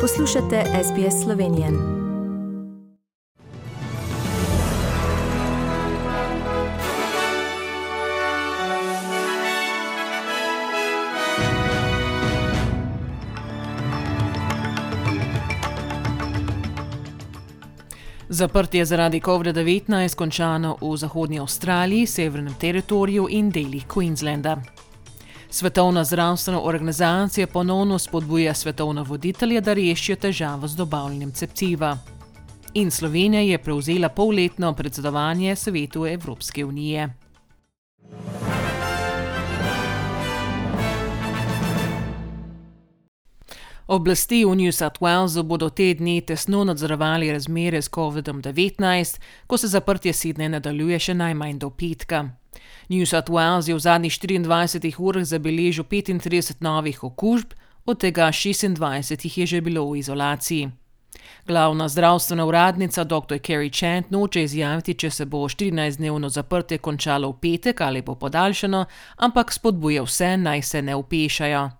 Poslušate SBS Slovenijo. Zaprtje zaradi COVID-19 je končano v Zahodnji Avstraliji, Severnem teritoriju in delih Queenslanda. Svetovna zdravstvena organizacija ponovno spodbuja svetovne voditelje, da rešijo težavo z dobavljanjem cepiva. In Slovenija je prevzela polletno predsedovanje svetu Evropske unije. Oblasti v New South Walesu bodo te dni tesno nadzorovali razmere s COVID-19, ko se zaprtje Sidne nadaljuje še najmanj do petka. New South Wales je v zadnjih 24 urah zabeležil 35 novih okužb, od tega 26 jih je že bilo v izolaciji. Glavna zdravstvena uradnica dr. Carrie Chant noče izjaviti, če se bo 14-dnevno zaprtje končalo v petek ali bo podaljšano, ampak spodbuja vse naj se ne upešajo.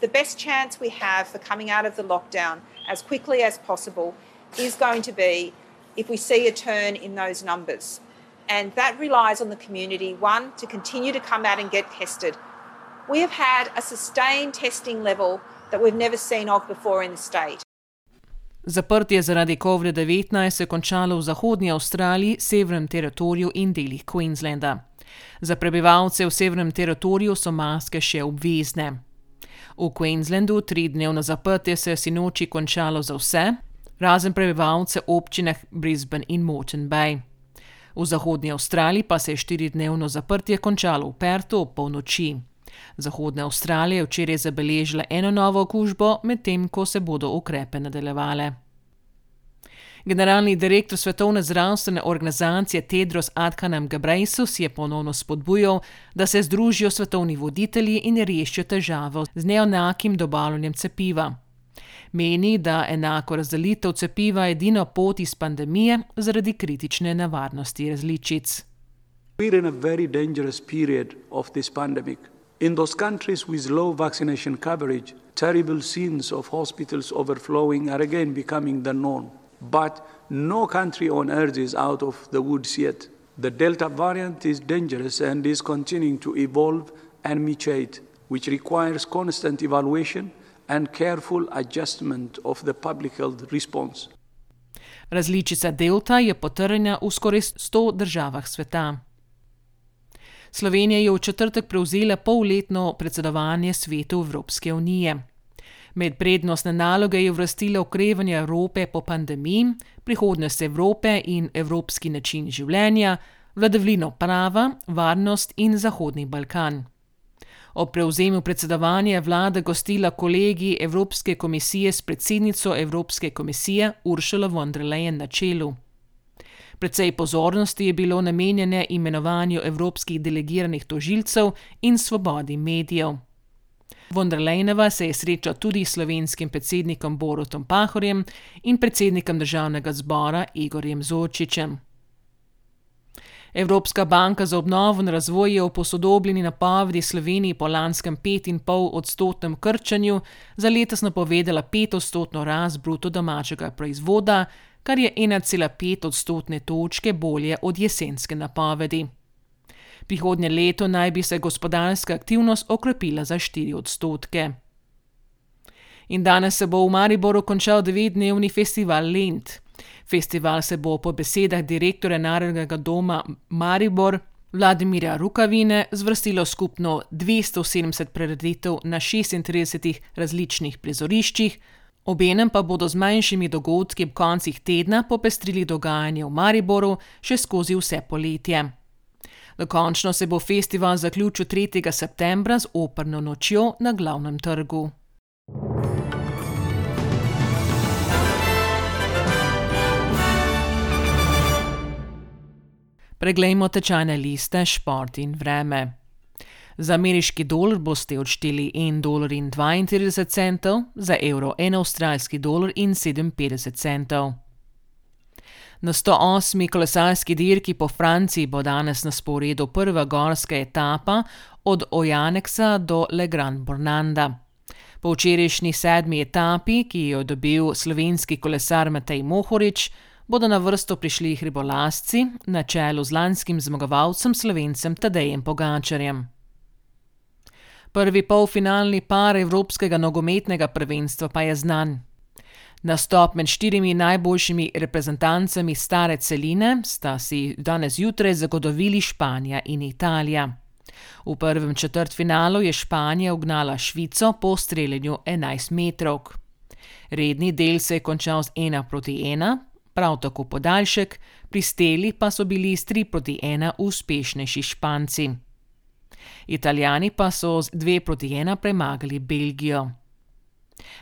The best chance we have for coming out of the lockdown as quickly as possible is going to be if we see a turn in those numbers. And that relies on the community, one, to continue to come out and get tested. We have had a sustained testing level that we've never seen of before in the state. Zaprtje zaradi COVID-19 se je končalo v Zahodnji Avstraliji, Severnem teritoriju in delih Queenslanda. Za prebivalce v Severnem teritoriju so maske še obvezne. V Queenslandu tridnevno zaprtje se je sinoči končalo za vse, razen prebivalce občinah Brisbane in Moreton Bay. V Zahodnji Avstraliji pa se je štiridnevno zaprtje končalo v Pertu ob polnoči. Zahodna Avstralija je včeraj zabeležila eno novo okužbo, medtem ko se bodo ukrepe nadaljevale. Generalni direktor Svetovne zdravstvene organizacije Tedros Adhanom Ghebreyesus je ponovno spodbujal, da se združijo svetovni voditelji in rešijo težavo z neenakim dobavljanjem cepiva. Meni, da enako razdelitev cepiva je edina pot iz pandemije zaradi kritične nevarnosti različic. We're in a very dangerous period of this pandemic. In those countries with low vaccination coverage, terrible scenes of hospitals overflowing are again becoming the norm. But no country on earth is out of the woods yet. The Delta variant is dangerous and is continuing to evolve and mutate, which requires constant evaluation and careful adjustment of the public health response. Različica delta je potrjena v skoraj 100 državah sveta. Slovenija je v četrtek prevzela polletno predsedovanje svetu Evropske unije. Med prednostne naloge je uvrstila okrevanje Evrope po pandemiji, prihodnost Evrope in evropski način življenja, vladavino prava, varnost in Zahodni Balkan. Ob prevzemu predsedovanja je vlada gostila kolegi Evropske komisije s predsednico Evropske komisije Ursula von der Leyen na čelu. Predvsej pozornosti je bilo namenjene imenovanju evropskih delegiranih tožilcev in svobodi medijev. Von der Leyenova se je srečala tudi s slovenskim predsednikom Borutom Pahorjem in predsednikom državnega zbora Igorjem Zočičem. Evropska banka za obnovo in razvoj je v posodobljeni napovedi Sloveniji po lanskem 5,5 odstotnem krčanju za letos napovedala 5 odstotno rast bruto domačega proizvoda, kar je 1,5 odstotne točke bolje od jesenske napovedi. Prihodnje leto naj bi se gospodarska aktivnost okrepila za 4 odstotke. In danes se bo v Mariboru končal devetdnevni festival Lent. Festival se bo po besedah direktorja Narodnega doma Maribor Vladimira Rukavine zvrstilo skupno 270 prireditev na 36 različnih prizoriščih, obenem pa bodo z manjšimi dogodki ob koncih tedna popestrili dogajanje v Mariboru še skozi vse poletje. Dokončno se bo festival zaključil 3. septembra z operno nočjo na glavnem trgu. Preglejmo tečajne liste, šport in vreme. Za ameriški dolar boste odšteli 1,32 dolarja, za evro 1 avstralski dolar in 57 centov. Na 108. kolesarski dirki po Franciji bo danes na sporedu prva gorska etapa od Ojaneksa do Le Grand Bornanda. Po včerajšnji sedmi etapi, ki jo je dobil slovenski kolesar Matej Mohorič, bodo na vrsto prišli hribolasci na čelu z lanskim zmagovalcem slovencem Tadejem Pogačarjem. Prvi polfinalni par Evropskega nogometnega prvenstva pa je znan. Nastop med štirimi najboljšimi reprezentancami stare celine sta si danes zjutraj zagotovili Španija in Italija. V prvem četrtfinalu je Španija ugnala Švico po streljanju 11 metrov. Redni del se je končal z 1 proti 1, prav tako podaljšek, pri steli pa so bili s 3 proti 1 uspešnejši Španci. Italijani pa so z 2 proti 1 premagali Belgijo.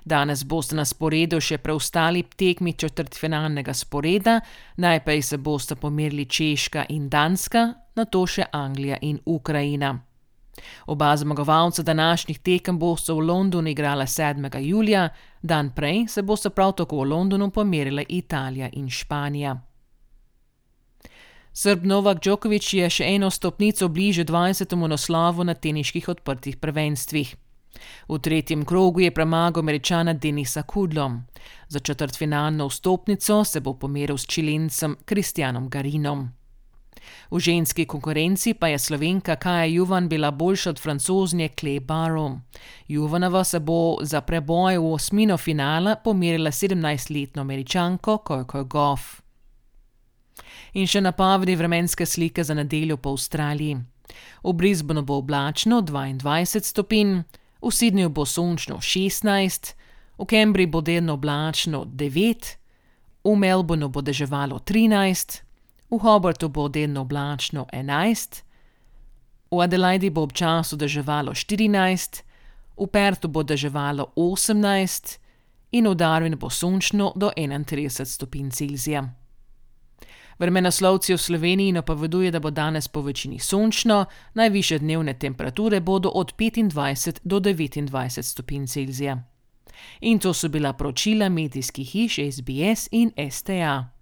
Danes boste na sporedu še preostali tekmi četrtfinalnega sporeda, najprej se boste pomerili Češka in Danska, nato še Anglija in Ukrajina. Oba zmagovalca današnjih tekem bosta v Londonu igrala 7. julija, dan prej se bosta prav tako v Londonu pomerila Italija in Španija. Srb Novak Djokovic je še eno stopnico bliže 20. naslovu na teniških odprtih prvenstvih. V tretjem krogu je premagal američana Denisa Kudlom. Za četrtfinalno vstopnico se bo pomeril s čilencem Kristjanom Garinom. V ženski konkurenci pa je slovenka Kaja Juvan bila boljša od francoznje Clay Barrow. Juvanova se bo za preboj v osmino finala pomerila 17-letno američanko Coco Goff. In še napovedi vremenske slike za nedeljo po Avstraliji. V Brisbaneu bo oblačno 22 stopinj, v Sydneyju bo sončno 16, v Cambridgeu bo delno oblačno 9, v Melbourneu bo deževalo 13, v Hobartu bo delno oblačno 11, v Adelaidi bo občasno deževalo 14, v Pertu bo deževalo 18 in v Darwinu bo sončno do 31 stopinj Celzija. Vremenoslovci v Sloveniji napoveduje, da bo danes po večini sončno, najviše dnevne temperature bodo od 25 do 29 stopinj Celzija. In to so bila poročila medijskih hiš SBS in STA.